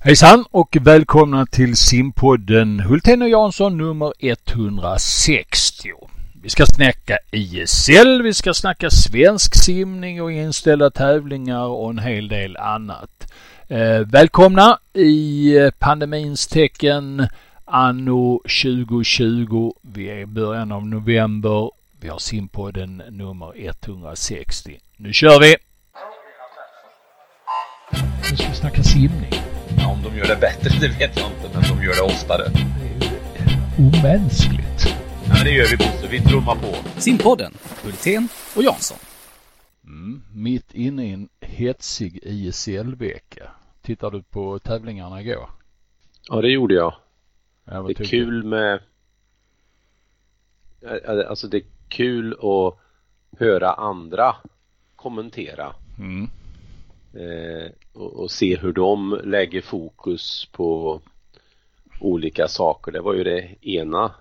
Hejsan och välkomna till simpodden Hultén och Jansson nummer 160. Vi ska snacka ISL, vi ska snacka svensk simning och inställda tävlingar och en hel del annat. Eh, välkomna i pandemins tecken anno 2020. Vi är i början av november. Vi har simpodden nummer 160. Nu kör vi! Nu ska vi snacka simning. Ja, om de gör det bättre, det vet jag inte, men de gör det oftare. Det är ju omänskligt. Ja, men det gör vi Bosse, vi trummar på. Simpodden, Hultén och Jansson. Mm, mitt inne i en hetsig ISL-vecka. Tittar du på tävlingarna igår? Ja, det gjorde jag. Ja, Det är kul med Alltså det är kul att höra andra kommentera Mm. Eh, och, och se hur de lägger fokus på olika saker. Det var ju det ena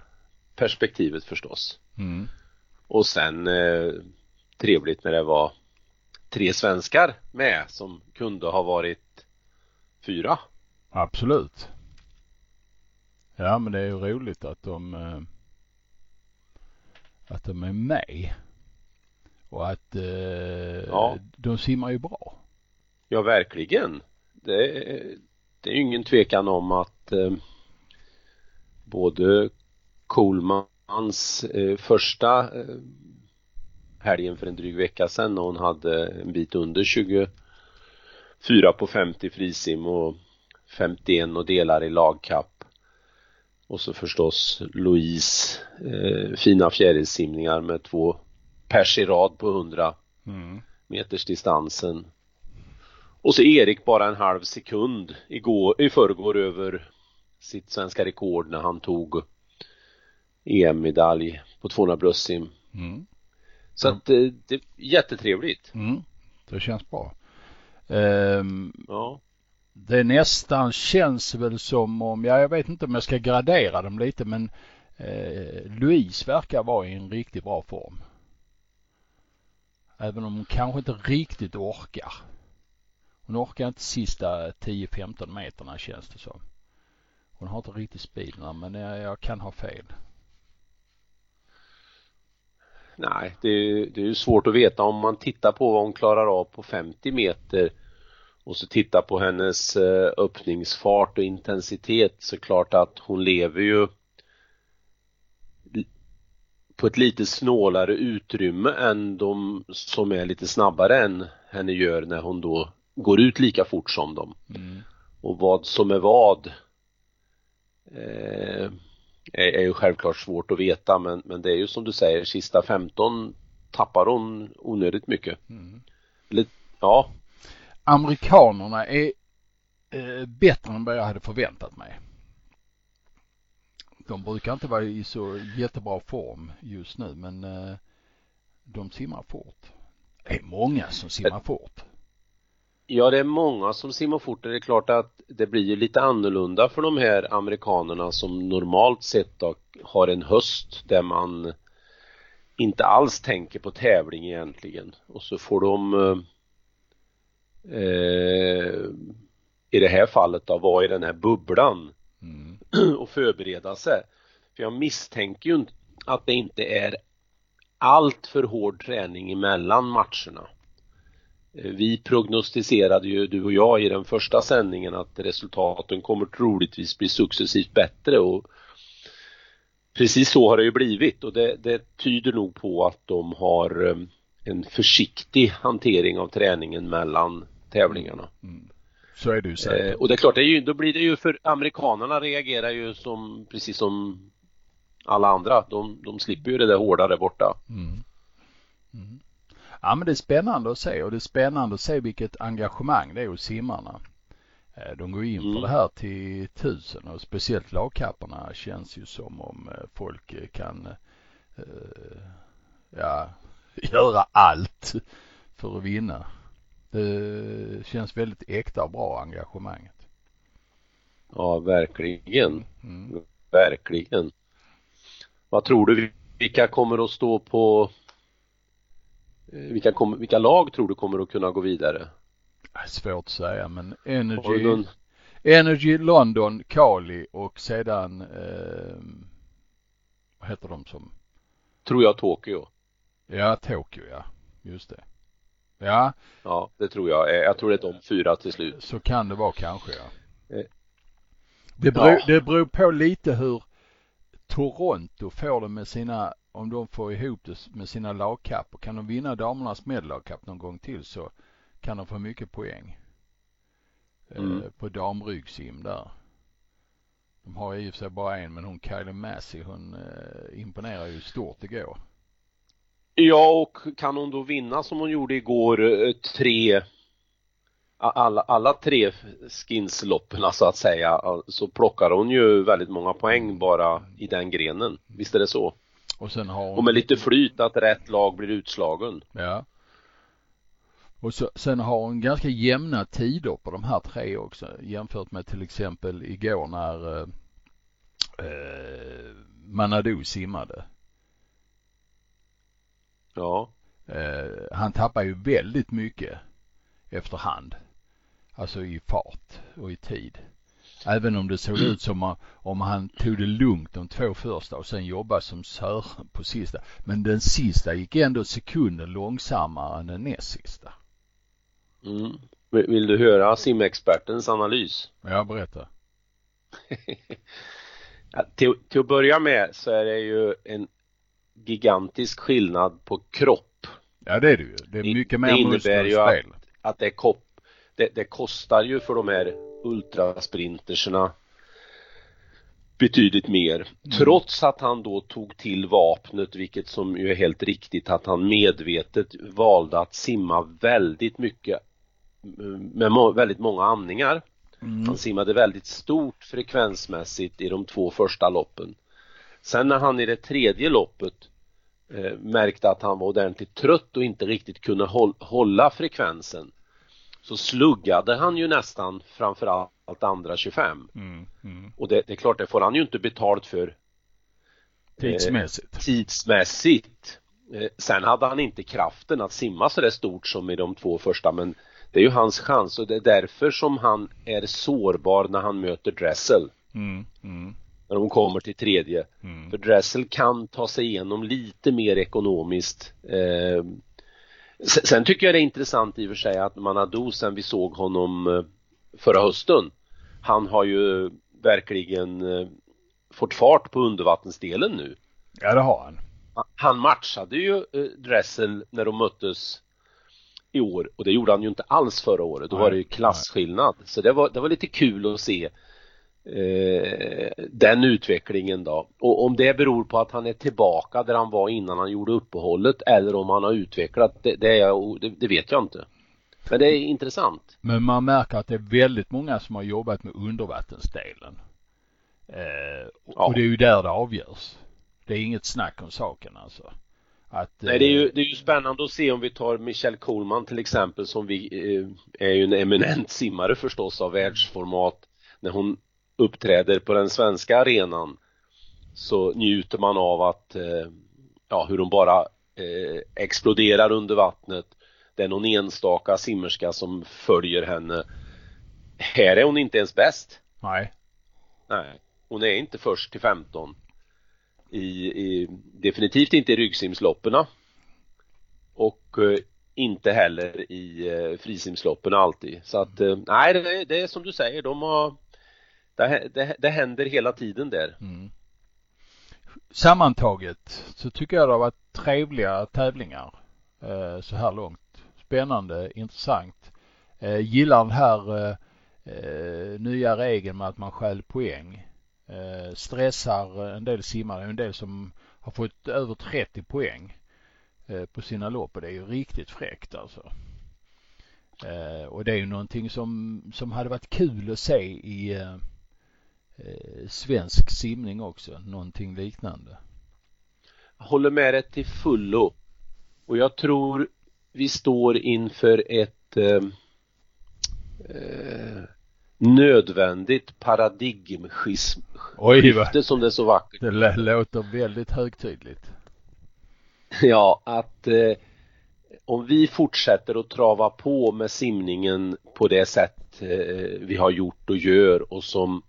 perspektivet förstås. Mm. Och sen eh, trevligt när det var tre svenskar med som kunde ha varit fyra. Absolut. Ja, men det är ju roligt att de eh, att de är med. Och att eh, Ja. de simmar ju bra. Ja, verkligen. Det, det är ju ingen tvekan om att eh, både Coolmans eh, första eh, helgen för en dryg vecka sedan när hon hade en bit under 24 på 50 frisim och 51 och delar i lagkapp. Och så förstås Louise eh, fina fjärilsimningar med två pers i rad på 100 Mm. meters distansen. Och så Erik bara en halv sekund igår, i förrgår över sitt svenska rekord när han tog EM-medalj på 200 bröstsim. Mm. Så att eh, det är jättetrevligt. Mm. Det känns bra. Ehm, Ja. det nästan känns väl som om, ja jag vet inte om jag ska gradera dem lite men eh, Louise verkar vara i en riktigt bra form. Även om hon kanske inte riktigt orkar. Hon orkar inte sista 10-15 meterna känns det som. Hon har inte riktigt speeden men jag, jag kan ha fel. Nej, det är, det är ju svårt att veta om man tittar på vad hon klarar av på 50 meter och så tittar på hennes eh, öppningsfart och intensitet så klart att hon lever ju på ett lite snålare utrymme än de som är lite snabbare än henne gör när hon då går ut lika fort som dem. Mm. Och vad som är vad eh, är, är ju självklart svårt att veta men, men det är ju som du säger, sista 15 tappar hon onödigt mycket. Mm. Lite, ja, Amerikanerna är eh, bättre än vad jag hade förväntat mig. De brukar inte vara i så jättebra form just nu men eh, de simmar fort. Det är många som simmar fort. Ja det är många som simmar fort och det är klart att det blir ju lite annorlunda för de här amerikanerna som normalt sett då har en höst där man inte alls tänker på tävling egentligen och så får de eh, i det här fallet då vara i den här bubblan Mm. och förbereda sig. För jag misstänker ju att det inte är allt för hård träning emellan matcherna. Eh, Vi prognostiserade ju du och jag i den första sändningen att resultaten kommer troligtvis bli successivt bättre och precis så har det ju blivit och det, det tyder nog på att de har eh, en försiktig hantering av träningen mellan tävlingarna. Så är det ju Eh, säkert. och det är klart, det är ju, då blir det ju för amerikanerna reagerar ju som precis som alla andra. De, de slipper ju det där hårda där borta. Mm. Mm. Ja men det är spännande att se och det är spännande att se vilket engagemang det är hos simmarna. Eh, De går in för Mm. det här till tusen och speciellt lagkapparna känns ju som om eh, folk eh, kan ja, göra allt för att vinna. Det känns väldigt äkta och bra engagemanget. Ja, verkligen. Mm. Verkligen. Vad tror du, vilka kommer att stå på vilka, kom, vilka lag tror du kommer att kunna gå vidare? Svårt att säga men Energy, någon, Energy London, Kali och sedan eh, vad heter de som? Tror jag Tokyo. Ja, Tokyo ja. Just det. Ja. Ja, det tror jag. Eh, jag tror det är de fyra till slut. Så kan det vara kanske ja. Eh. Det beror, Ja. det beror på lite hur Toronto får det med sina, om de får ihop det med sina lagkappor. Kan de vinna damernas medlagkapp någon gång till så kan de få mycket poäng. Eh, Mm. på damryggsim där. De har i och för sig bara en men hon Kylie Massey hon eh, imponerar ju stort igår. Ja, och kan hon då vinna som hon gjorde igår, eh, tre alla, alla tre skinsloppen så att säga, så plockar hon ju väldigt många poäng bara i den grenen. Visst är det så? Och sen har hon Och med lite flyt att rätt lag blir utslagen. Ja. Och så, sen har hon ganska jämna tider på de här tre också jämfört med till exempel igår när eh, eh, Manadou simmade. Ja. Eh, han tappar ju väldigt mycket efterhand. Alltså i fart och i tid. Även om det såg ut som om han tog det lugnt de två första och sen jobbade som sör på sista. Men den sista gick ändå sekunden långsammare än den näst sista. Mm. Vill du höra simexpertens analys? Ja, berätta. Ja, till, till att börja med så är det ju en gigantisk skillnad på kropp. Ja, det är det ju. Det är Det- mycket det mer innebär muskler och ju att- spel. Att det, är kopp, det, det kostar ju för de här ultrasprinterserna betydligt mer. Trots att han då tog till vapnet, vilket som ju är helt riktigt att han medvetet valde att simma väldigt mycket mm, med må- väldigt många andningar. Mm. Han simmade väldigt stort frekvensmässigt i de två första loppen. Sen när han i det tredje loppet eh, märkte att han var ordentligt trött och inte riktigt kunde håll, hålla frekvensen så sluggade han ju nästan framförallt andra 25 Mm, mm. och det, det är klart det får han ju inte betalt för Tidsmässigt. tidsmässigt. Eh, sen hade han inte kraften att simma så där stort som i de två första men det är ju hans chans och det är därför som han är sårbar när han möter Dressel Mm, mm, när de kommer till tredje. mm. För Dressel kan ta sig igenom lite mer ekonomiskt. Eh, sen, tycker jag det är intressant i och för sig att Manadou sen vi såg honom eh, förra hösten han har ju verkligen eh, fått fart på undervattensdelen nu. Ja, det har han. Han matchade ju eh, Dressel när de möttes i år och det gjorde han ju inte alls förra året. Då Nej, var det ju klasskillnad. Så det var, det var lite kul att se eh, den utvecklingen då. Och om det beror på att han är tillbaka där han var innan han gjorde uppehållet eller om han har utvecklat det, det, jag, det, det vet jag inte. Men det är intressant. Men man märker att det är väldigt många som har jobbat med undervattensdelen. Eh, och- Ja. Och det är ju där det avgörs. Det är inget snack om saken alltså. Att, Nej, det är, ju, eh, det är ju spännande att se om vi tar Michel Kohlman till exempel som vi eh, är ju en eminent simmare förstås av världsformat. När hon uppträder på den svenska arenan så njuter man av att eh, ja, hur hon bara eh, exploderar under vattnet. Det är någon enstaka simmerska som följer henne. Här är hon inte ens bäst. Nej. Nej, hon är inte först till 15 i, i definitivt inte i ryggsimslopperna och eh, inte heller i eh, frisimsloppen alltid så att eh, nej det, det är som du säger de har det, det, det händer hela tiden där Mm. Sammantaget så tycker jag det har varit trevliga tävlingar eh, så här långt. Spännande, intressant. Eh, gillar den här eh, eh nya regeln med att man stjäl poäng. Eh, stressar en del simmare, en del som har fått över 30 poäng eh, på sina lopp och det är ju riktigt fräckt alltså. Eh, och det är ju någonting som, som hade varit kul att se i eh, eh, svensk simning också, någonting liknande. Jag håller med dig till fullo och jag tror vi står inför ett eh, eh, nödvändigt paradigmskifte som det är så vackert det låter väldigt högtidligt. Ja, att eh, om vi fortsätter att trava på med simningen på det sätt eh, vi har gjort och gör och som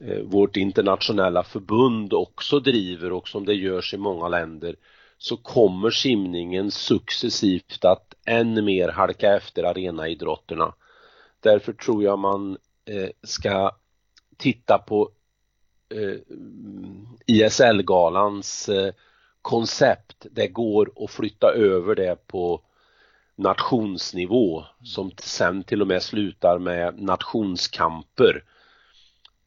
Eh, vårt internationella förbund också driver och som det görs i många länder så kommer simningen successivt att än mer halka efter arenaidrotterna. Därför tror jag man eh, ska titta på eh, ISL-galans koncept. Det går att flytta över det på nationsnivå som sen till och med slutar med nationskamper.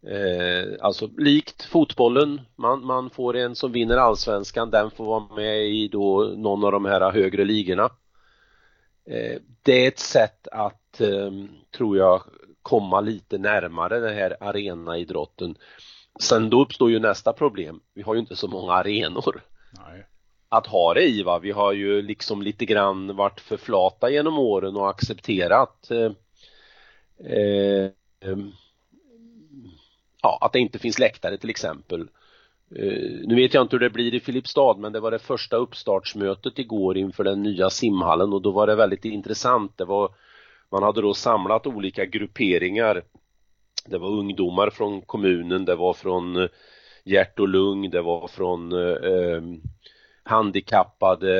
Eh, alltså likt fotbollen, man, man får en som vinner allsvenskan, den får vara med i då någon av de här högre ligorna. Eh, det är ett sätt att, eh, tror jag, komma lite närmare den här arenaidrotten. Sen då uppstår ju nästa problem. Vi har ju inte så många arenor Nej. att ha det i. Va? Vi har ju liksom lite grann varit för flata genom åren och accepterat eh, eh, ja, att det inte finns läktare till exempel. Uh, nu vet jag inte hur det blir i Filipstad men det var det första uppstartsmötet igår inför den nya simhallen och då var det väldigt intressant. Det var, man hade då samlat olika grupperingar. Det var ungdomar från kommunen, det var från eh, hjärt och lung, det var från eh, eh handikappade,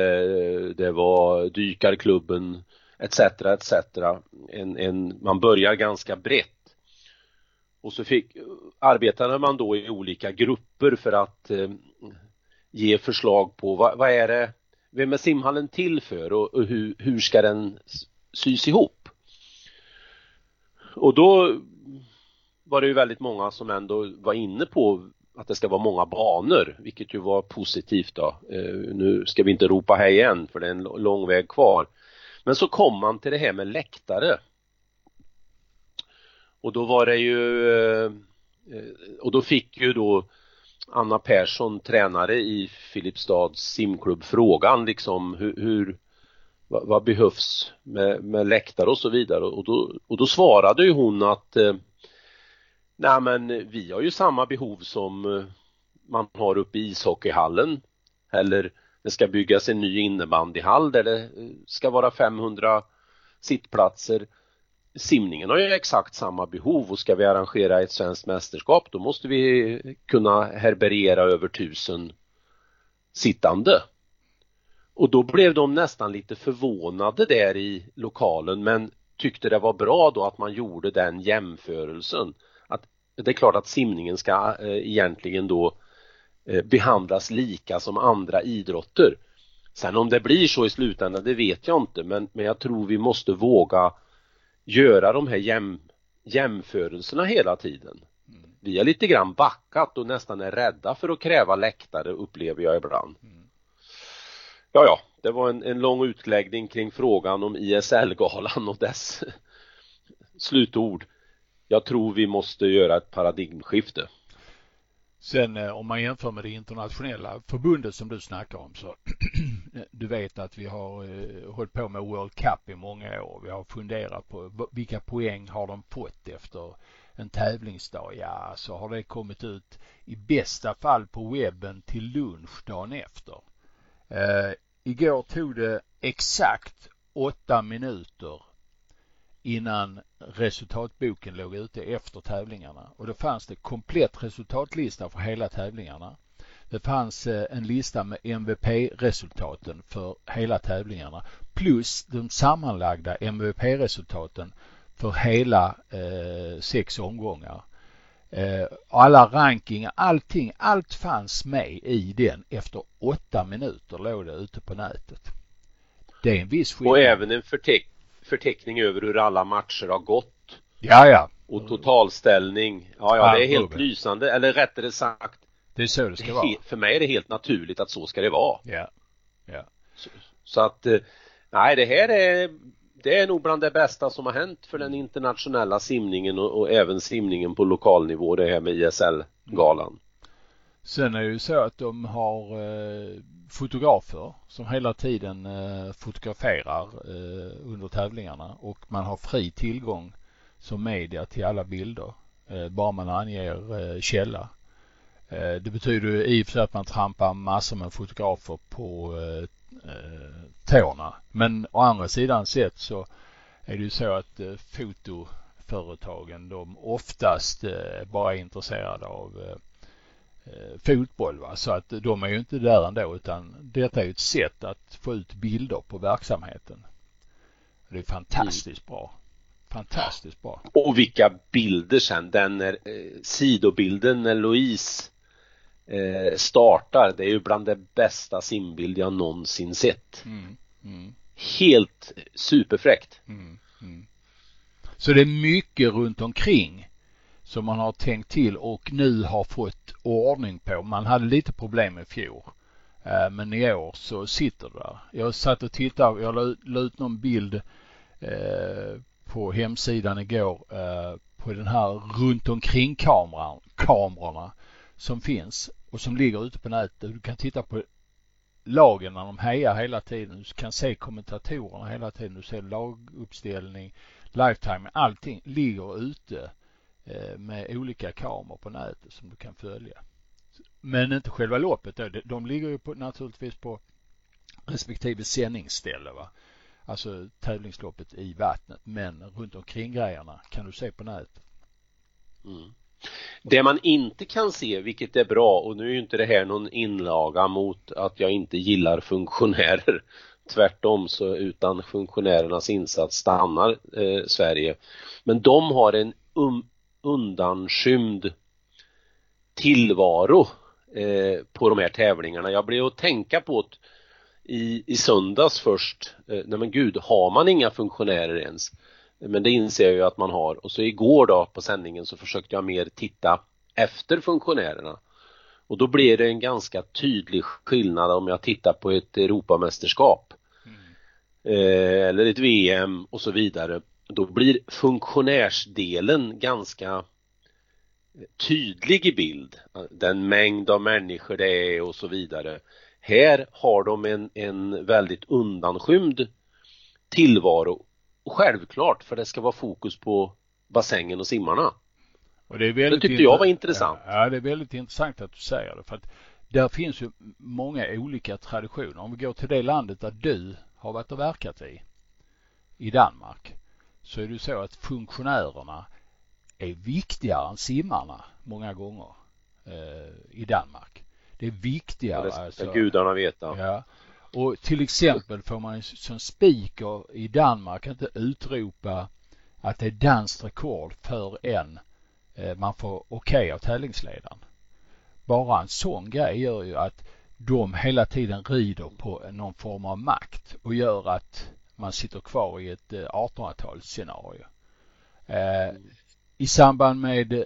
det var dykarklubben etc. etc. En, en, man börjar ganska brett och så fick, arbetade man då i olika grupper för att eh, ge förslag på vad, vad, är det, vem är simhallen till för och, och hur, hur ska den sys ihop? Och då var det ju väldigt många som ändå var inne på att det ska vara många banor, vilket ju var positivt då. Eh, nu ska vi inte ropa hej igen för det är en lång väg kvar. Men så kom man till det här med läktare och då var det ju eh, och då fick ju då Anna Persson, tränare i Filipstads simklubb, frågan liksom hur, hur vad, vad, behövs med, med läktare och så vidare? Och då, och då svarade ju hon att eh, nej men vi har ju samma behov som eh, man har uppe i ishockeyhallen. Eller det ska byggas en ny innebandyhall där det eh, ska vara 500 sittplatser simningen har ju exakt samma behov och ska vi arrangera ett svenskt mästerskap då måste vi kunna herberera över tusen sittande. Och då blev de nästan lite förvånade där i lokalen men tyckte det var bra då att man gjorde den jämförelsen. Att det är klart att simningen ska eh, egentligen då eh, behandlas lika som andra idrotter. Sen om det blir så i slutändan det vet jag inte men, men jag tror vi måste våga göra de här jäm, jämförelserna hela tiden. Mm. Vi har lite grann backat och nästan är rädda för att kräva läktare upplever jag ibland. Mm. Ja, ja, det var en, en lång utläggning kring frågan om ISL-galan och dess slutord. Jag tror vi måste göra ett paradigmskifte. Sen eh, om man jämför med det internationella förbundet som du snackar om så du vet att vi har eh, hållit på med World Cup i många år. Vi har funderat på vilka poäng har de fått efter en tävlingsdag? Ja, så har det kommit ut i bästa fall på webben till lunch dagen efter. Eh, igår tog det exakt åtta minuter innan resultatboken låg ute efter tävlingarna och då fanns det komplett resultatlista för hela tävlingarna. Det fanns eh, en lista med MVP-resultaten för hela tävlingarna plus de sammanlagda MVP-resultaten för hela eh, sex omgångar. Eh, alla rankingar, allting, allt fanns med i den efter åtta minuter låg det ute på nätet. Det är en viss skillnad. Och även en förteck förteckning över hur alla matcher har gått. Ja, ja. Och totalställning. Ja, ja, det är helt lysande. Eller rättare sagt. Det är så det ska vara. För mig är det helt naturligt att så ska det vara. Ja. Ja. Så, så att, eh, nej, det här är det är nog bland det bästa som har hänt för den internationella simningen och, och även simningen på lokalnivå det här med ISL-galan. Sen är det ju så att de har eh, fotografer som hela tiden eh, fotograferar eh, under tävlingarna och man har fri tillgång som media till alla bilder eh, bara man anger källa. Eh, det betyder i och för sig att man trampar massor med fotografer på eh, eh, tårna. Men å andra sidan sett så är det ju så att fotoföretagen de oftast eh, bara är intresserade av eh, fotboll. Va? Så att de är ju inte där ändå utan detta är ju ett sätt att få ut bilder på verksamheten. Det är fantastiskt mm. bra. Fantastiskt bra. Och vilka bilder sen. Den eh, sidobilden när Louise startar. Det är ju bland det bästa simbild jag någonsin sett. Mm. Mm. Helt superfräckt. Mm. mm. Så det är mycket runt omkring som man har tänkt till och nu har fått ordning på. Man hade lite problem i fjol. Eh, men i år så sitter det där. Jag satt och tittade, jag la ut någon bild eh, på hemsidan igår eh, på den här runt omkring kameran, kamerorna som finns och som ligger ute på nätet. Du kan titta på lagen när de hejar hela tiden. Du kan se kommentatorerna hela tiden. Du ser laguppställning, lifetime, allting ligger ute eh, med olika kameror på nätet som du kan följa. Men inte själva loppet då. De ligger ju på, naturligtvis på respektive sändningsställe. Va? Alltså tävlingsloppet i vattnet. Men runt omkring grejerna kan du se på nätet. Mm. Det man inte kan se, vilket är bra, och nu är ju inte det här någon inlaga mot att jag inte gillar funktionärer. Tvärtom så utan funktionärernas insats stannar eh, Sverige. Men de har en um, undanskymd tillvaro eh, på de här tävlingarna. Jag blev att tänka på det i, i söndags först. Eh, nej men gud, har man inga funktionärer ens? Men det inser jag ju att man har och så igår då på sändningen så försökte jag mer titta efter funktionärerna. Och då blir det en ganska tydlig skillnad om jag tittar på ett Europamästerskap mm. eh, eller ett VM och så vidare. Då blir funktionärsdelen ganska tydlig i bild. Den mängd av människor det är och så vidare. Här har de en, en väldigt undanskymd tillvaro. Självklart för det ska vara fokus på bassängen och simmarna. Och det, är väldigt det tyckte jag var intressant. Ja, det är väldigt intressant att du säger det. För att där finns ju många olika traditioner. Om vi går till det landet där du har varit och verkat i, i Danmark, så är det så att funktionärerna är viktigare än simmarna många gånger eh, i Danmark. Det är viktigare. Ja, det ska alltså, gudarna veta. Ja. Och till exempel får man som speaker i Danmark inte utropa att det är danskt rekord förrän eh, man får okej okay av tävlingsledaren. Bara en sån grej gör ju att de hela tiden rider på någon form av makt och gör att man sitter kvar i ett eh, 1800-talsscenario. Eh, I samband med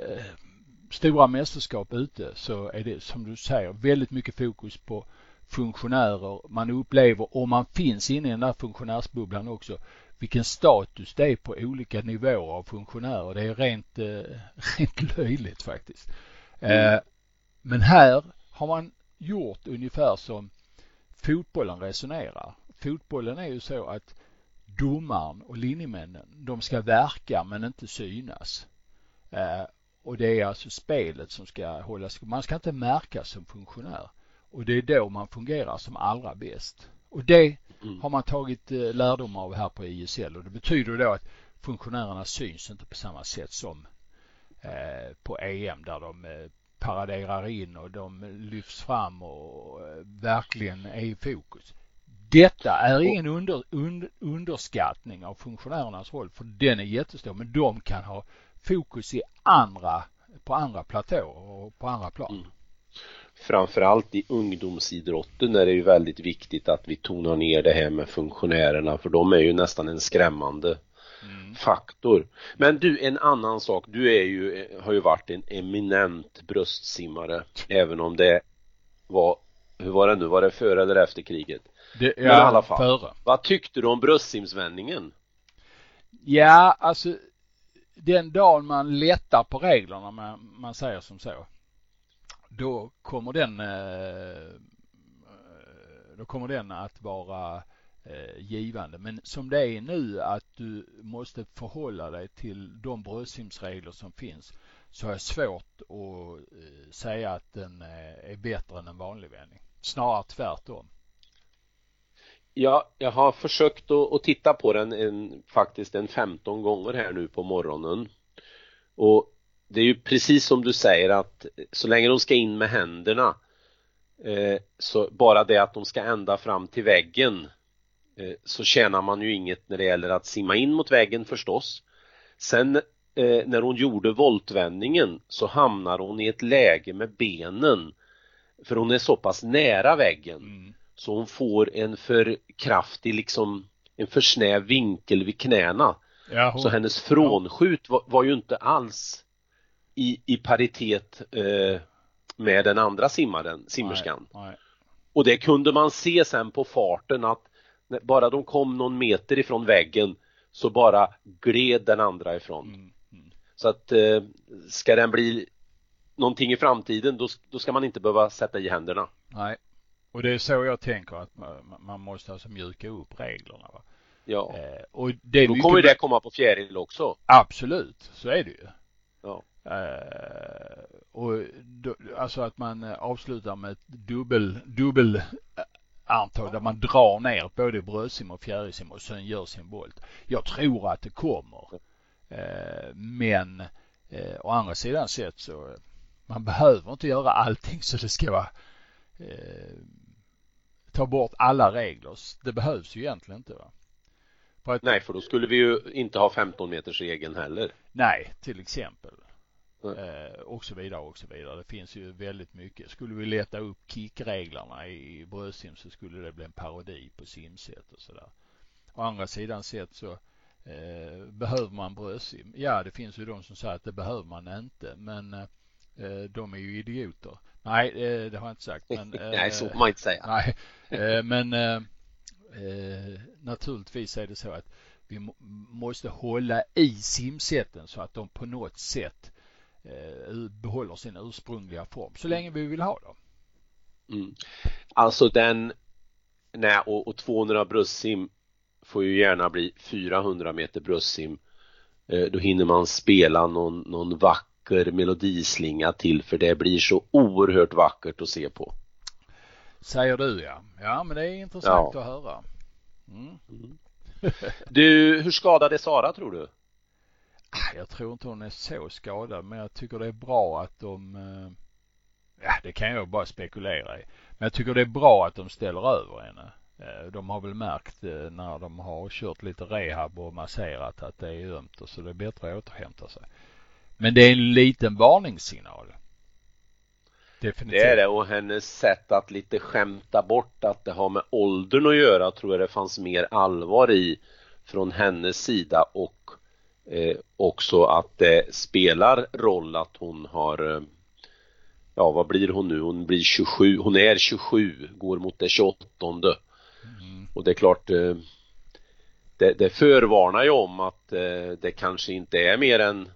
stora mästerskap ute så är det som du säger väldigt mycket fokus på funktionärer. Man upplever, om man finns inne i den där funktionärsbubblan också, vilken status det är på olika nivåer av funktionärer. Det är rent, eh, rent löjligt faktiskt. Mm. Eh, men här har man gjort ungefär som fotbollen resonerar. Fotbollen är ju så att domaren och linjemännen, de ska verka men inte synas. Eh, och det är alltså spelet som ska hållas. Man ska inte märkas som funktionär. Och det är då man fungerar som allra bäst. Och det mm. har man tagit eh, lärdom av här på ISL och det betyder då att funktionärerna syns inte på samma sätt som eh, på EM där de eh, paraderar in och de lyfts fram och verkligen är i fokus. Detta är ingen under, under, underskattning av funktionärernas roll för den är jättestor men de kan ha fokus i andra, på andra platåer och på andra plan. Mm. Framförallt i ungdomsidrotten är det ju väldigt viktigt att vi tonar ner det här med funktionärerna för de är ju nästan en skrämmande mm. faktor. Men du, en annan sak. Du är ju, har ju varit en eminent bröstsimmare även om det var, hur var det nu, var det före eller efter kriget? Det, ja, Men i alla fall. Före. Vad tyckte du om bröstsimsvändningen? Ja, alltså den dagen man lättar på reglerna, man, man säger som så, då kommer den eh, eh, då kommer den att vara eh, givande. Men som det är nu att du måste förhålla dig till de bröstsimsregler som finns så är det svårt att säga att den är bättre än en vanlig vändning. Snarare tvärtom. Ja, jag har försökt att, att titta på den en, faktiskt en 15 gånger här nu på morgonen. Och det är ju precis som du säger att så länge de ska in med händerna eh, så bara det att de ska ända fram till väggen eh, så tjänar man ju inget när det gäller att simma in mot väggen förstås. Sen eh, när hon gjorde voltvändningen så hamnar hon i ett läge med benen för hon är så pass nära väggen mm. så hon får en för kraftig liksom en för snäv vinkel vid knäna. Ja, hon... Så hennes frånskjut var, var, ju inte alls i, i paritet eh, med den andra simmaren, simmerskan. Nej, nej. Och det kunde man se sen på farten att bara de kom någon meter ifrån väggen så bara gled den andra ifrån. Mm, mm. Så att eh, ska den bli någonting i framtiden då, då ska man inte behöva sätta i händerna. Nej, och det är så jag tänker att man, man måste alltså mjuka upp reglerna. Va? Ja, eh, och det då kommer det komma på fjäril också. Absolut, så är det ju. Ja. Eh, och då, alltså att man avslutar med ett dubbel, dubbel antal där man drar ner både bröstsim och fjärilsim och sen gör sin volt. Jag tror att det kommer. Eh, men eh, å andra sidan sett så man behöver inte göra allting så det ska vara eh, ta bort alla regler. Det behövs ju egentligen inte. Va? Att, Nej, för då skulle vi ju inte ha 15 meters regeln heller. Nej, till exempel. Eh, och så vidare och så vidare. Det finns ju väldigt mycket. Skulle vi leta upp kickreglerna i bröstsim så skulle det bli en parodi på simset och sådär. Å andra sidan sett så eh, behöver man bröstsim? Ja, det finns ju de som säger att det behöver man inte, men eh, de är ju idioter. Nej, eh, det har jag inte sagt. Men, nej, så får man inte säga. Nej, eh, men eh, naturligtvis är det så att vi måste hålla i simsätten så att de på något sätt Eh, behåller sin ursprungliga form så länge vi vill ha dem. Mm. Alltså den, nej och, och 200 bröstsim får ju gärna bli 400 meter bröstsim. Eh, då hinner man spela någon, någon vacker melodislinga till för det blir så oerhört vackert att se på. Säger du ja. Ja men det är intressant ja. att höra. Mm. Mm. Du, hur skadad är Sara tror du? Ah, jag tror inte hon är så skadad men jag tycker det är bra att de eh, Ja det kan jag bara spekulera i. Men jag tycker det är bra att de ställer över henne. Eh, de har väl märkt eh, när de har kört lite rehab och masserat att det är ömt och så det är bättre att återhämta sig. Men det är en liten varningssignal. Definitivt. Det är det och hennes sätt att lite skämta bort att det har med åldern att göra tror jag det fanns mer allvar i från hennes sida och eh, också att det spelar roll att hon har eh, ja vad blir hon nu? Hon blir 27, hon är 27, går mot det 28 mm. och det är klart eh, det, det förvarnar ju om att eh, det kanske inte är mer än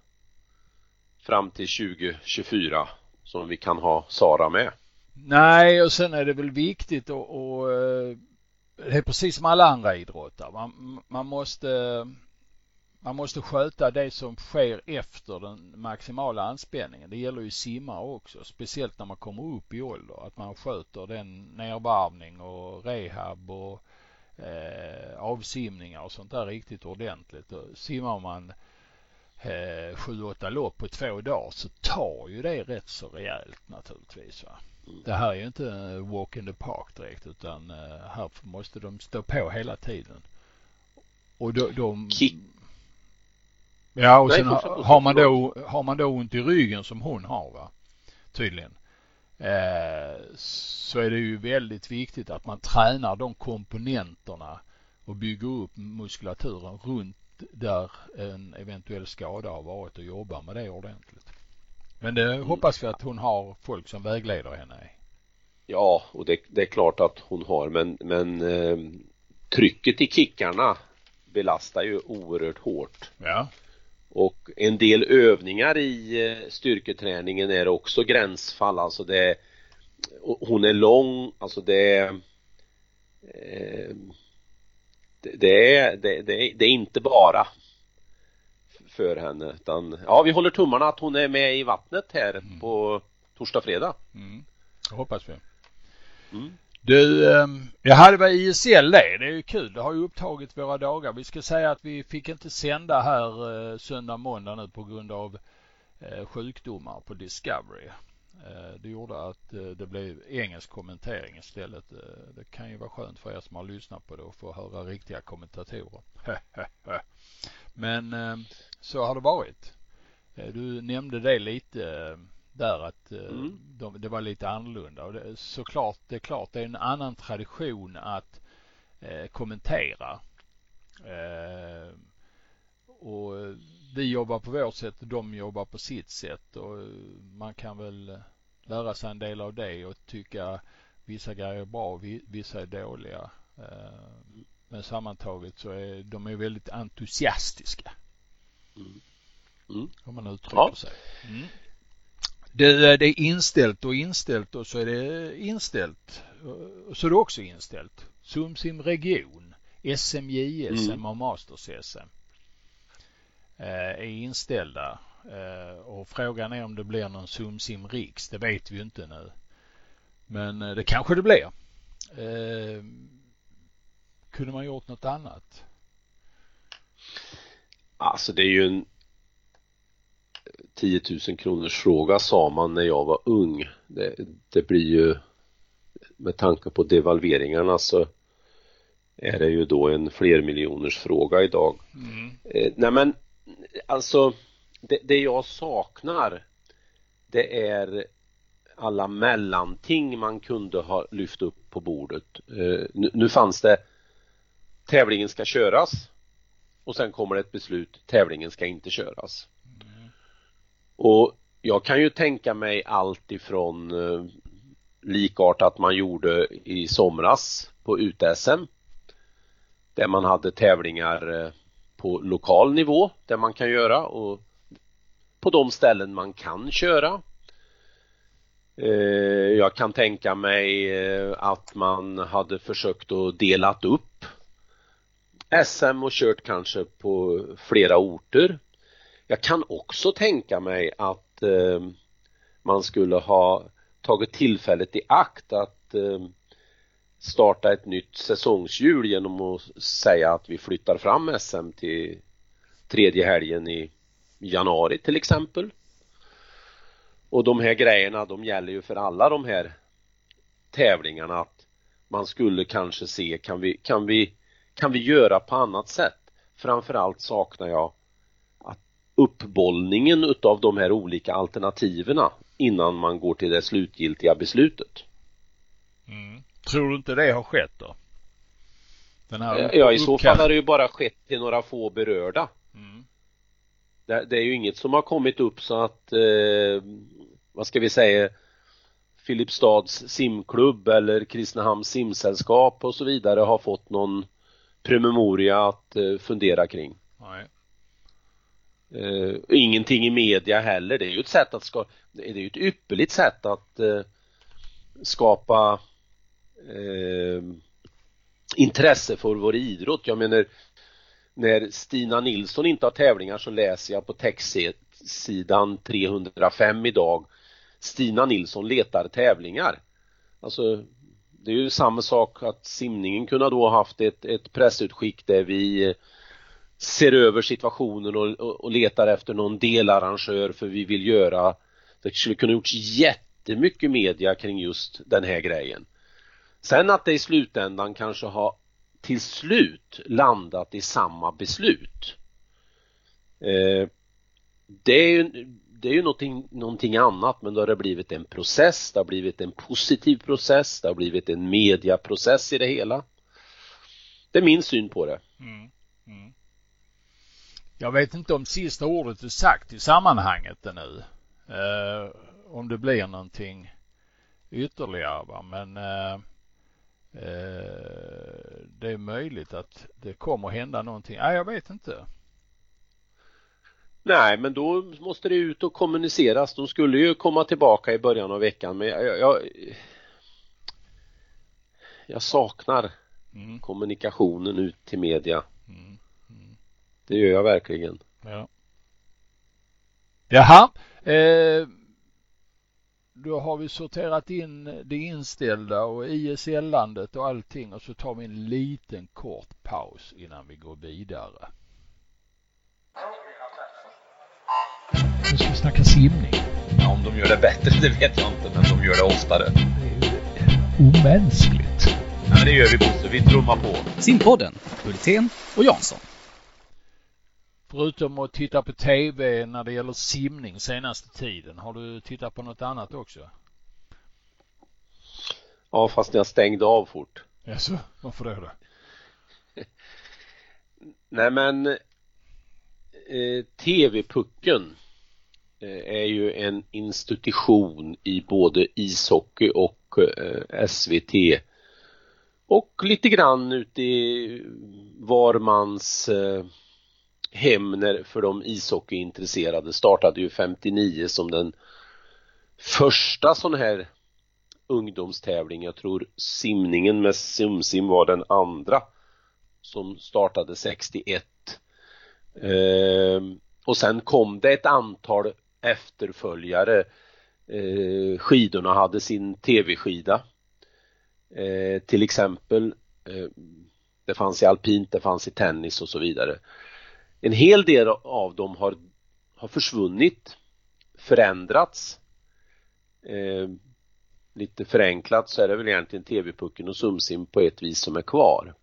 fram till 2024 som vi kan ha Sara med. Nej och sen är det väl viktigt och, och eh, det är precis som alla andra idrottare. Man, man måste man måste sköta det som sker efter den maximala anspänningen. Det gäller ju simmare också, speciellt när man kommer upp i ålder. Att man sköter den nervarvning och rehab och eh, avsimningar och sånt där riktigt ordentligt. Och simmar man eh, sju, åtta lopp på två dagar så tar ju det rätt så rejält naturligtvis. Va? Det här är ju inte walk in the park direkt utan eh, här måste de stå på hela tiden. Och de, de Ja och sen har, har man då, har man då ont i ryggen som hon har va, tydligen. Eh, så är det ju väldigt viktigt att man tränar de komponenterna och bygger upp muskulaturen runt där en eventuell skada har varit och jobbar med det ordentligt. Men det mm. hoppas vi att hon har folk som vägleder henne. Ja, och det, det är klart att hon har men, men eh, trycket i kickarna belastar ju oerhört hårt. Ja. Och en del övningar i eh, styrketräningen är också gränsfall, alltså det hon är lång, alltså det är eh, det är, det, det, det är inte bara för henne utan ja vi håller tummarna att hon är med i vattnet här mm. på torsdag fredag. Mm. Det hoppas vi. Mm. Du, ehm, jag hade ISL det. Det är ju kul. Det har ju upptagit våra dagar. Vi ska säga att vi fick inte sända här eh, söndag, måndag nu på grund av eh, sjukdomar på Discovery. Eh, det gjorde att det blev engelsk kommentering istället. Det kan ju vara skönt för er som har lyssnat på det och få höra riktiga kommentatorer. Men ehm, så har det varit. Du nämnde det lite ehm, där att mm. de, det var lite annorlunda och det, såklart, det är klart det är en annan tradition att eh, kommentera. Eh, och vi jobbar på vårt sätt och de jobbar på sitt sätt och man kan väl lära sig en del av det och tycka vissa grejer är bra och vissa är dåliga. Eh, men sammantaget så är de är väldigt entusiastiska. Mm. Mm. Om man uttrycker ja. sig. Mm. Det, det, är inställt och inställt och så är det inställt. Och så är det också inställt. Sumsim region, SMJSM mm. och Masters-SM eh, är inställda. Eh, och frågan är om det blir någon Sumsim Riks. Det vet vi inte nu. Men eh, det kanske det blir. Kunde man gjort något annat? Alltså det är ju en 10 000 kronors fråga sa man när jag var ung. Det, det blir ju med tanke på devalveringarna så är det ju då en flermiljoners fråga idag. Mm. Eh, nej men alltså det, det, jag saknar det är alla mellanting man kunde ha lyft upp på bordet. Eh, nu, nu fanns det tävlingen ska köras och sen kommer det ett beslut tävlingen ska inte köras. Och jag kan ju tänka mig allt ifrån eh, likartat man gjorde i somras på UTSM där man hade tävlingar eh, på lokal nivå där man kan göra och på de ställen man kan köra. Eh, jag kan tänka mig eh, att man hade försökt att delat upp SM och kört kanske på flera orter jag kan också tänka mig att eh, man skulle ha tagit tillfället i akt att eh, starta ett nytt säsongshjul genom att säga att vi flyttar fram SM till tredje helgen i januari till exempel. Och de här grejerna de gäller ju för alla de här tävlingarna att man skulle kanske se kan vi, kan vi, kan vi göra på annat sätt? Framförallt saknar jag uppbollningen utav de här olika alternativen innan man går till det slutgiltiga beslutet. Mm. Tror du inte det har skett då? ja, i så fall har det ju bara skett till några få berörda. Mm. Det, det, är ju inget som har kommit upp så att, eh, vad ska vi säga, Filipstads simklubb eller Kristinehamns simsällskap och så vidare har fått någon promemoria att eh, fundera kring. Nej. Uh, ingenting i media heller. Det är ju ett sätt att skapa, det är ju ett ypperligt sätt att uh, skapa uh, intresse för vår idrott. Jag menar när Stina Nilsson inte har tävlingar så läser jag på textsidan 305 idag Stina Nilsson letar tävlingar. Alltså det är ju samma sak att simningen kunde då haft ett, ett pressutskick där vi ser över situationen och, och, och, letar efter någon delarrangör för vi vill göra det skulle kunna gjorts jättemycket media kring just den här grejen. Sen att det i slutändan kanske har till slut landat i samma beslut. Eh, det är ju, det är ju någonting, någonting annat men då har det blivit en process, det har blivit en positiv process, det har blivit en mediaprocess i det hela. Det är min syn på det. Mm. Mm. Jag vet inte om sista ordet är sagt i sammanhanget ännu. Eh, om det blir någonting ytterligare va? men eh, eh, det är möjligt att det kommer hända någonting. Nej, jag vet inte. Nej, men då måste det ut och kommuniceras. De skulle ju komma tillbaka i början av veckan men jag, jag, jag saknar mm. kommunikationen ut till media. Mm. Det gör jag verkligen. Ja. Jaha. Eh, då har vi sorterat in det inställda och ISL-landet och allting och så tar vi en liten kort paus innan vi går vidare. Nu ska vi snacka simning. Ja, om de gör det bättre, det vet jag inte, men de gör det oftare. Det är ju omänskligt. Ja, det gör vi Bosse, vi trummar på. Simpodden, Hultén och Jansson. Förutom att titta på TV när det gäller simning senaste tiden, har du tittat på något annat också? Ja, fast jag stängde av fort. Jaså, varför det då? Nej men eh, TV-pucken eh, är ju en institution i både ishockey och eh, SVT och lite grann ute i var mans Hemner för de ishockeyintresserade startade ju 59 som den första sån här ungdomstävling. Jag tror simningen med Simsim var den andra som startade 61. Eh, och sen kom det ett antal efterföljare. Eh, skidorna hade sin tv-skida. Eh, till exempel eh, det fanns i alpint, det fanns i tennis och så vidare. En hel del av dem har, har försvunnit, förändrats. Eh, lite förenklat så är det väl egentligen TV-pucken och Sumsim på ett vis som är kvar.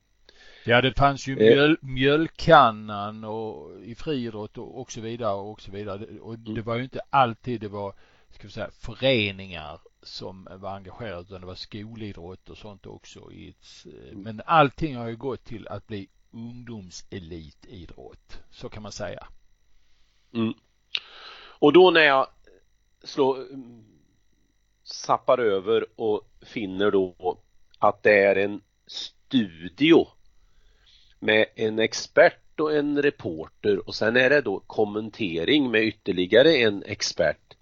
Ja, det fanns ju Eh. mjöl, mjölkkannan och i friidrott och, och så vidare och så vidare. Och det Mm. var ju inte alltid det var, ska vi säga, föreningar som var engagerade utan det var skolidrott och sånt också. I ett, Mm. men allting har ju gått till att bli ungdomselitidrott. Så kan man säga. Mm. Och då när jag slår, sappar zappar över och finner då att det är en studio med en expert och en reporter och sen är det då kommentering med ytterligare en expert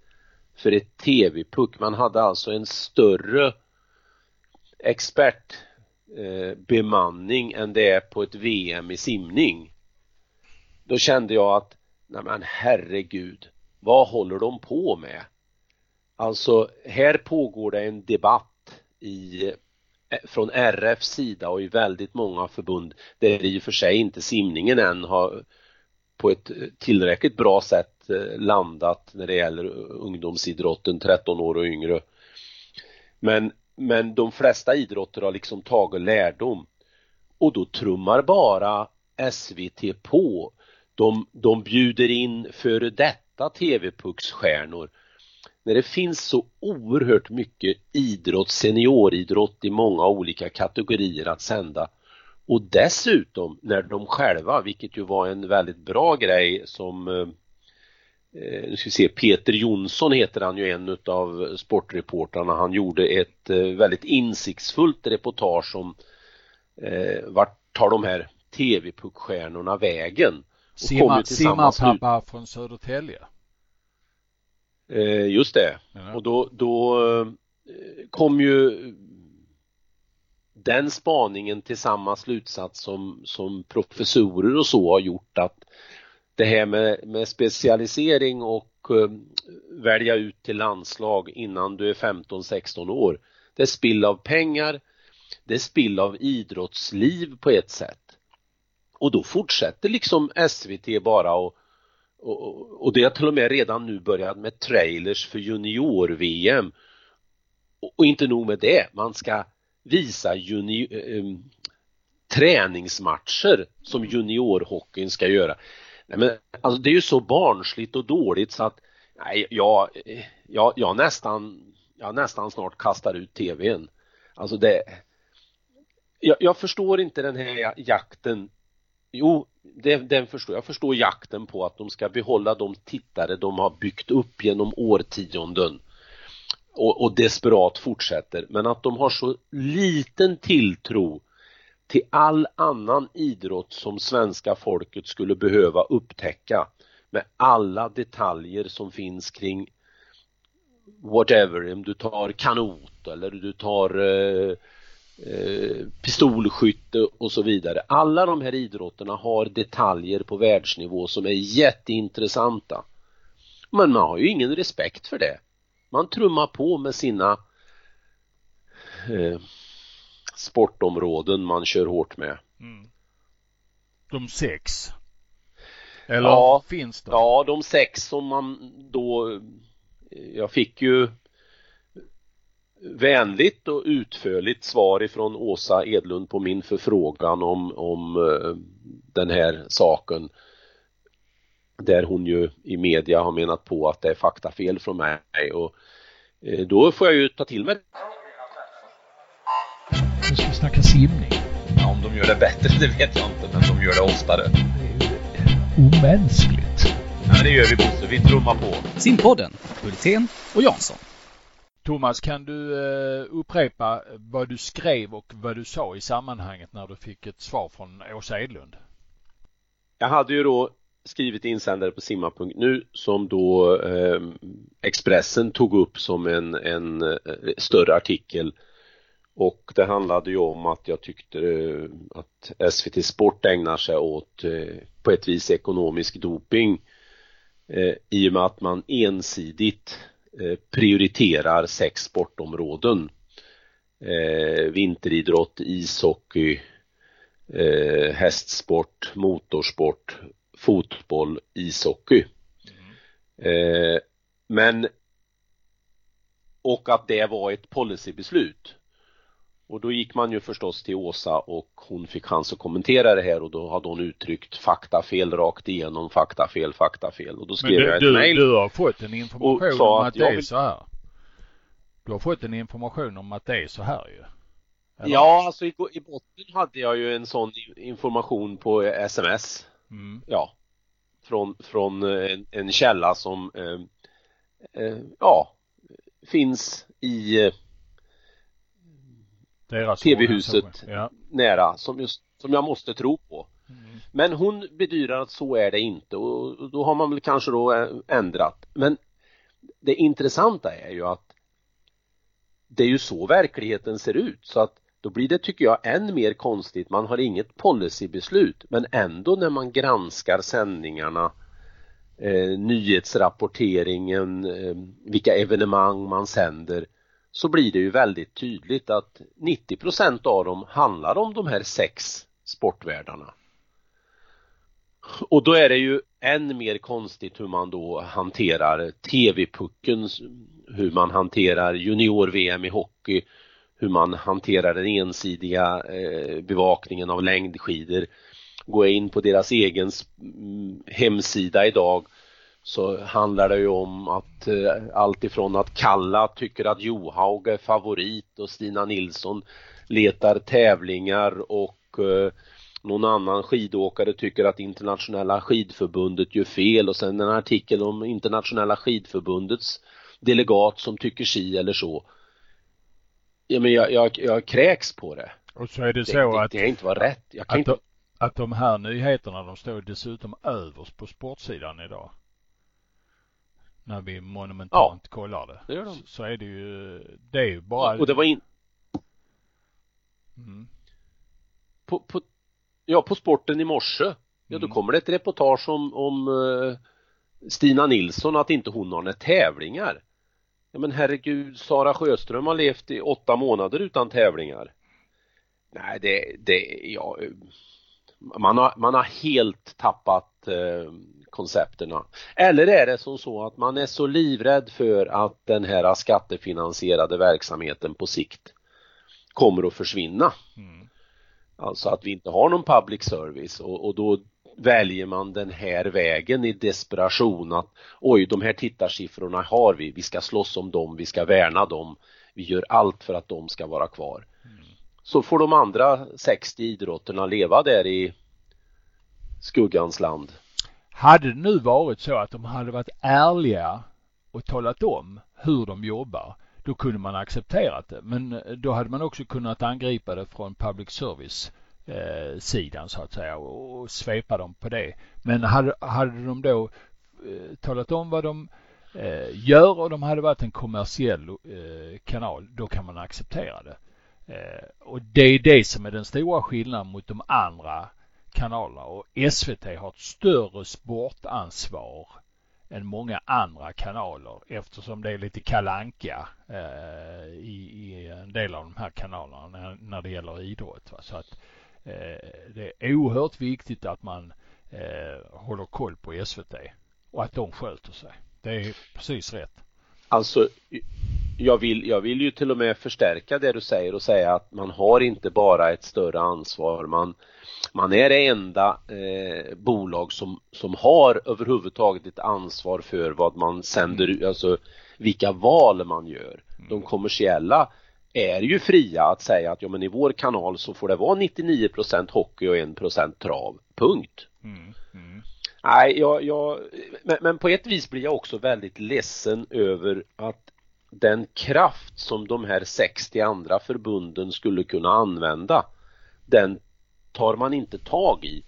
för ett TV-puck. Man hade alltså en större expert eh, bemanning än det är på ett VM i simning. Då kände jag att nej men herregud, vad håller de på med? Alltså här pågår det en debatt i eh, från RFs sida och i väldigt många förbund där i och för sig inte simningen än har på ett eh, tillräckligt bra sätt eh, landat när det gäller ungdomsidrotten 13 år och yngre. Men, men de flesta idrotter har liksom tagit lärdom. Och då trummar bara SVT på. De, de bjuder in före detta TV-pucksstjärnor när det finns så oerhört mycket idrott, senioridrott i många olika kategorier att sända. Och dessutom när de själva, vilket ju var en väldigt bra grej som eh, nu ska vi se, Peter Jonsson heter han ju en utav sportreportrarna. Han gjorde ett eh, väldigt insiktsfullt reportage om eh, vart tar de här TV-puckstjärnorna vägen? Och kom Simma, ju till samma slut. simmarpappa från Södertälje. Eh, just det. Ja. Och då, då eh, kom ju den spaningen till samma slutsats som, som professorer och så har gjort att det här med, med specialisering och eh, välja ut till landslag innan du är 15-16 år det är spill av pengar det är spill av idrottsliv på ett sätt och då fortsätter liksom SVT bara och och, och det har till och med redan nu börjat med trailers för junior-VM. Och, och inte nog med det, man ska visa juni, eh, eh träningsmatcher som juniorhockeyn ska göra. Nej, men, alltså det är ju så barnsligt och dåligt så att nej, jag, jag, jag, nästan, jag nästan snart kastar ut tvn. Alltså det jag, jag förstår inte den här jakten Jo, det, den förstår jag. förstår jakten på att de ska behålla de tittare de har byggt upp genom årtionden och, och desperat fortsätter. Men att de har så liten tilltro till all annan idrott som svenska folket skulle behöva upptäcka med alla detaljer som finns kring whatever, om du tar kanot eller du tar eh, eh, pistolskytte och så vidare. Alla de här idrotterna har detaljer på världsnivå som är jätteintressanta. Men man har ju ingen respekt för det. Man trummar på med sina eh, sportområden man kör hårt med. Mm. De sex. Eller ja, finns det? Ja, de sex som man då jag fick ju vänligt och utförligt svar ifrån Åsa Edlund på min förfrågan om, om uh, den här saken där hon ju i media har menat på att det är faktafel från mig och uh, då får jag ju ta till mig Nu ska vi snacka simning. Ja, om de gör det bättre det vet jag inte, men de gör det oftare. Det är omänskligt. Ja, det gör vi Bosse, vi trummar på. Simpodden, Hultén och Jansson. Thomas, kan du eh, upprepa vad du skrev och vad du sa i sammanhanget när du fick ett svar från Åsa Edlund? Jag hade ju då skrivit insändare på simma.nu som då eh, Expressen tog upp som en, en eh, större artikel och det handlade ju om att jag tyckte eh, att SVT Sport ägnar sig åt eh, på ett vis ekonomisk doping eh, i och med att man ensidigt prioriterar sex sportområden. Vinteridrott, ishockey, hästsport, motorsport, fotboll, ishockey. Mm. men och att det var ett policybeslut. Och då gick man ju förstås till Åsa och hon fick chans att kommentera det här och då hade hon uttryckt faktafel rakt igenom, faktafel, faktafel. Och då skrev du, jag ett du, mejl. Du har fått en information om att, det är så här. Du har fått en information om att det är så här ju. Eller? Ja, alltså i, i botten hade jag ju en sån information på sms. Mm. Ja. Från, från en, en källa som eh, eh, ja, finns i eh, TV-huset ja. nära som, just, som jag måste tro på. Mm. Men hon bedyrar att så är det inte och då har man väl kanske då ändrat. Men det intressanta är ju att det är ju så verkligheten ser ut så att då blir det tycker jag än mer konstigt. Man har inget policybeslut men ändå när man granskar sändningarna eh, nyhetsrapporteringen, eh, vilka evenemang man sänder så blir det ju väldigt tydligt att 90% av dem handlar om de här sex sportvärldarna. Och då är det ju än mer konstigt hur man då hanterar TV-pucken, hur man hanterar junior-VM i hockey, hur man hanterar den ensidiga eh, bevakningen av längdskidor. Går jag in på deras egen mm, hemsida idag så handlar det ju om att eh, allt ifrån att Kalla tycker att Johaug är favorit och Stina Nilsson letar tävlingar och eh, någon annan skidåkare tycker att internationella skidförbundet gör fel och sen en artikel om internationella skidförbundets delegat som tycker si eller så. Ja, men jag, jag, jag kräks på det. Och så är det, det så det, att det inte vara rätt. Jag kan att, inte... att de här nyheterna de står dessutom överst på sportsidan idag när vi monumentalt ja, kollar det. det gör de. Så är det ju, det är ju bara... Och det var in... Mm. På, på, ja, på sporten i morse, ja då mm. kommer det ett reportage om, om uh, Stina Nilsson, att inte hon har några tävlingar. Ja men herregud, Sara Sjöström har levt i åtta månader utan tävlingar. Nej, det, det, ja, man har, man har helt tappat eh, koncepterna. Eller är det som så att man är så livrädd för att den här skattefinansierade verksamheten på sikt kommer att försvinna. Mm. Alltså att vi inte har någon public service och, och då väljer man den här vägen i desperation att oj, de här tittarsiffrorna har vi, vi ska slåss om dem, vi ska värna dem, vi gör allt för att de ska vara kvar. Mm. Så får de andra 60 idrotterna leva där i skuggans land. Hade det nu varit så att de hade varit ärliga och talat om hur de jobbar, då kunde man accepterat det. Men eh, då hade man också kunnat angripa det från public service eh, sidan så att säga och, och svepa dem på det. Men hade, hade de då eh, talat om vad de eh, gör och de hade varit en kommersiell eh, kanal, då kan man acceptera det. Eh, och det är det som är den stora skillnaden mot de andra kanalerna och SVT har ett större sportansvar än många andra kanaler eftersom det är lite kalanka eh, i, i, en del av de här kanalerna när, när det gäller idrott. Va? Så att eh, det är oerhört viktigt att man eh, håller koll på SVT och att de sköter sig. Det är precis rätt. Alltså, jag vill, jag vill ju till och med förstärka det du säger och säga att man har inte bara ett större ansvar. Man, man är det enda eh, bolag som, som har överhuvudtaget ett ansvar för vad man sänder ut, alltså vilka val man gör. De kommersiella är ju fria att säga att ja men i vår kanal så får det vara 99% hockey och 1 trav. Punkt. Mm, mm. Nej, jag, jag men, men, på ett vis blir jag också väldigt ledsen över att den kraft som de här 60 andra förbunden skulle kunna använda den tar man inte tag i.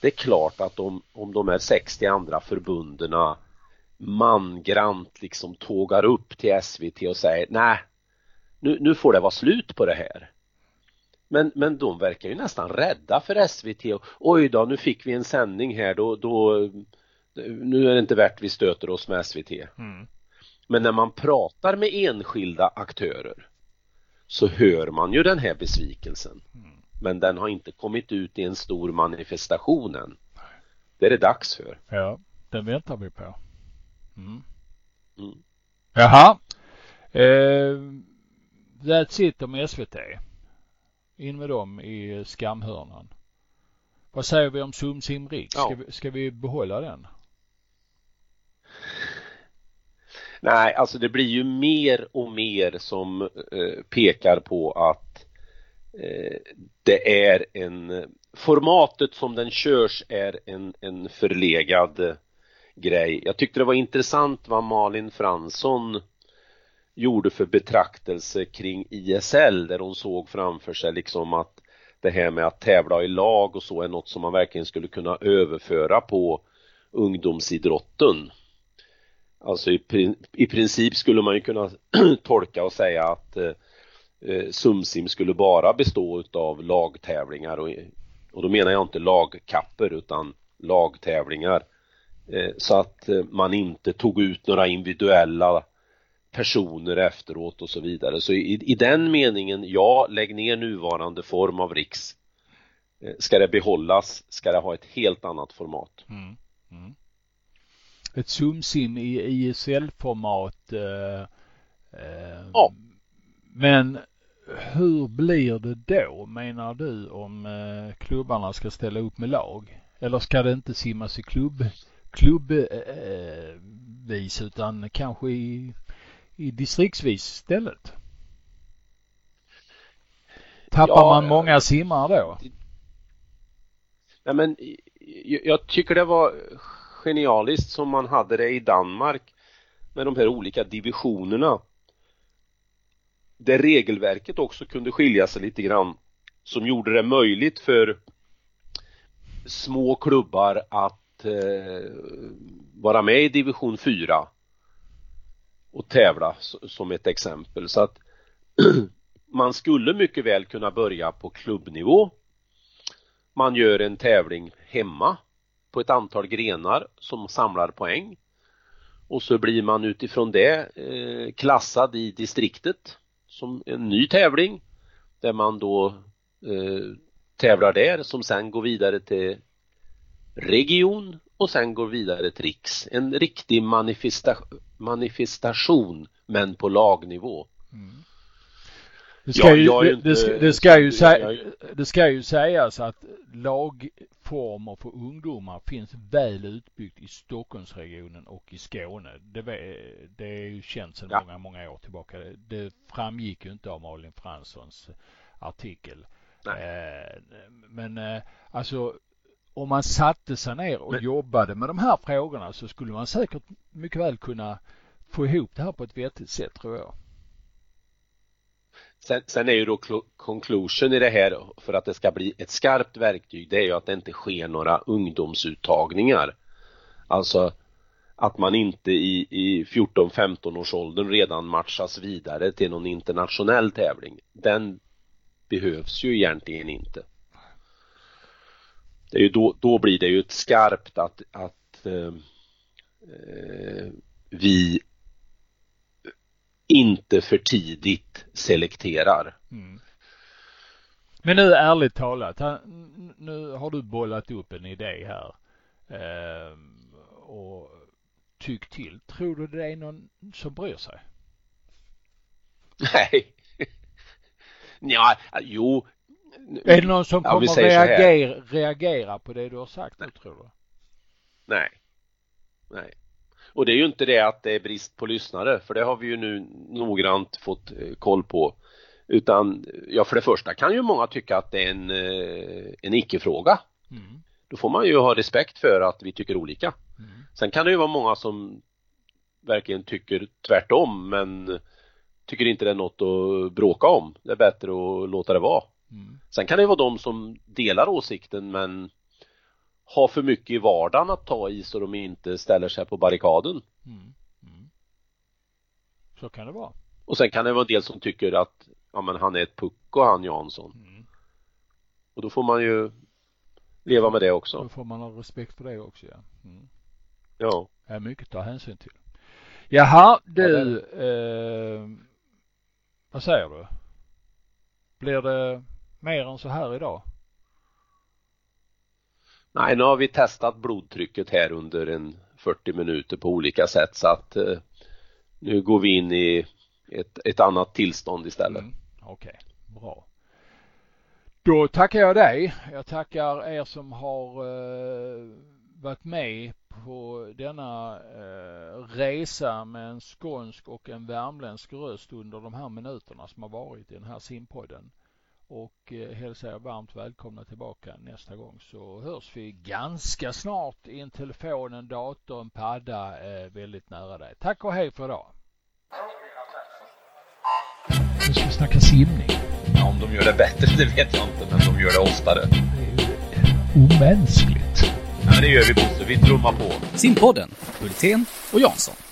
Det är klart att om, om de här 60 andra förbunden mangrant liksom tågar upp till SVT och säger nej nu, nu får det vara slut på det här. Men, men de verkar ju nästan rädda för SVT och oj då, nu fick vi en sändning här då, då nu är det inte värt vi stöter oss med SVT. Mm. Men när man pratar med enskilda aktörer så hör man ju den här besvikelsen. Mm. Men den har inte kommit ut i en stor manifestation än. Det är det dags för. Ja, den väntar vi på. Mm. Mm. Jaha. Eh, that's it om SVT. In med dem i skamhörnan. Vad säger vi om Sum Sim Riks? Ska, ja. vi, ska vi behålla den? Nej, alltså det blir ju mer och mer som eh, pekar på att eh, det är en formatet som den körs är en, en förlegad grej. Jag tyckte det var intressant vad Malin Fransson gjorde för betraktelse kring ISL där hon såg framför sig liksom att det här med att tävla i lag och så är något som man verkligen skulle kunna överföra på ungdomsidrotten. Alltså i, i princip skulle man ju kunna tolka och säga att eh, eh, Sumsim skulle bara bestå av lagtävlingar och, och då menar jag inte lagkapper utan lagtävlingar eh, så att eh, man inte tog ut några individuella personer efteråt och så vidare. Så i, i den meningen, ja, lägg ner nuvarande form av Riks. Eh, ska det behållas, ska det ha ett helt annat format. Mm. Mm. Ett zoom-sim i ISL-format. Eh, eh, ja. Men hur blir det då menar du om eh, klubbarna ska ställa upp med lag? Eller ska det inte simmas i klubb, klubbvis utan kanske i i distriktsvis istället? Tappar ja, man många simmare då? Nej men jag tycker det var genialiskt som man hade det i Danmark med de här olika divisionerna. Där regelverket också kunde skilja sig lite grann som gjorde det möjligt för små klubbar att eh, vara med i division 4 och tävla som ett exempel. Så att man skulle mycket väl kunna börja på klubbnivå. Man gör en tävling hemma på ett antal grenar som samlar poäng och så blir man utifrån det eh, klassad i distriktet som en ny tävling där man då eh, tävlar där som sen går vidare till region och sen går vidare till riks. En riktig manifesta manifestation men på lagnivå. Mm. Det ska, ja, ju, det, inte, det, ska ju sä, det ska ju sägas att lagformer för ungdomar finns väl utbyggt i Stockholmsregionen och i Skåne. Det, det är ju känt sedan ja. många, många år tillbaka. Det framgick ju inte av Malin Franssons artikel. Eh, men eh, alltså om man satte sig ner och Men... jobbade med de här frågorna så skulle man säkert mycket väl kunna få ihop det här på ett vettigt sätt tror jag. Sen, sen är ju då conclusion i det här för att det ska bli ett skarpt verktyg det är ju att det inte sker några ungdomsuttagningar. Alltså att man inte i, i 14-15 års åldern redan matchas vidare till någon internationell tävling. Den behövs ju egentligen inte det är ju då, då blir det ju ett skarpt att, att eh, eh vi inte för tidigt selekterar. Mm. Men nu ärligt talat, nu har du bollat upp en idé här. eh, och tyckt till. Tror du det är någon som bryr sig? Nej. ja, jo. Är det någon som kommer ja, reagera, reagera på det du har sagt nu tror du? Nej. Nej. Och det är ju inte det att det är brist på lyssnare, för det har vi ju nu noggrant fått eh, koll på. Utan, ja för det första kan ju många tycka att det är en, eh, en icke-fråga. Mm. Då får man ju ha respekt för att vi tycker olika. Mm. Sen kan det ju vara många som verkligen tycker tvärtom men tycker inte det är något att bråka om. Det är bättre att låta det vara. Mm. Sen kan det vara de som delar åsikten men har för mycket i vardagen att ta i så de inte ställer sig på barrikaden. Mm. Mm. Så kan det vara. Och sen kan det vara en del som tycker att ja men han är ett pucko han Jansson. Mm. Och då får man ju leva med det också. Då får man ha respekt för det också ja. Mm. Ja. Det är mycket att ta hänsyn till. Jaha, du, ja, eh, vad säger du? Blir det mer än så här idag? Nej, nu har vi testat blodtrycket här under en 40 minuter på olika sätt så att eh, nu går vi in i ett, ett annat tillstånd istället. Mm, Okej, okay. bra. Då tackar jag dig. Jag tackar er som har eh, varit med på denna eh, resa med en skånsk och en värmländsk röst under de här minuterna som har varit i den här simpodden och eh, hälsar er varmt välkomna tillbaka nästa gång så hörs vi ganska snart i en telefon, en dator, en padda eh, väldigt nära dig. Tack och hej för idag. Nu ska vi snacka simning. Ja, om de gör det bättre det vet jag inte, men de gör det oftare. Det är omänskligt. Ja, det gör vi Bosse. Vi trummar på. Simpodden, Hultén och Jansson.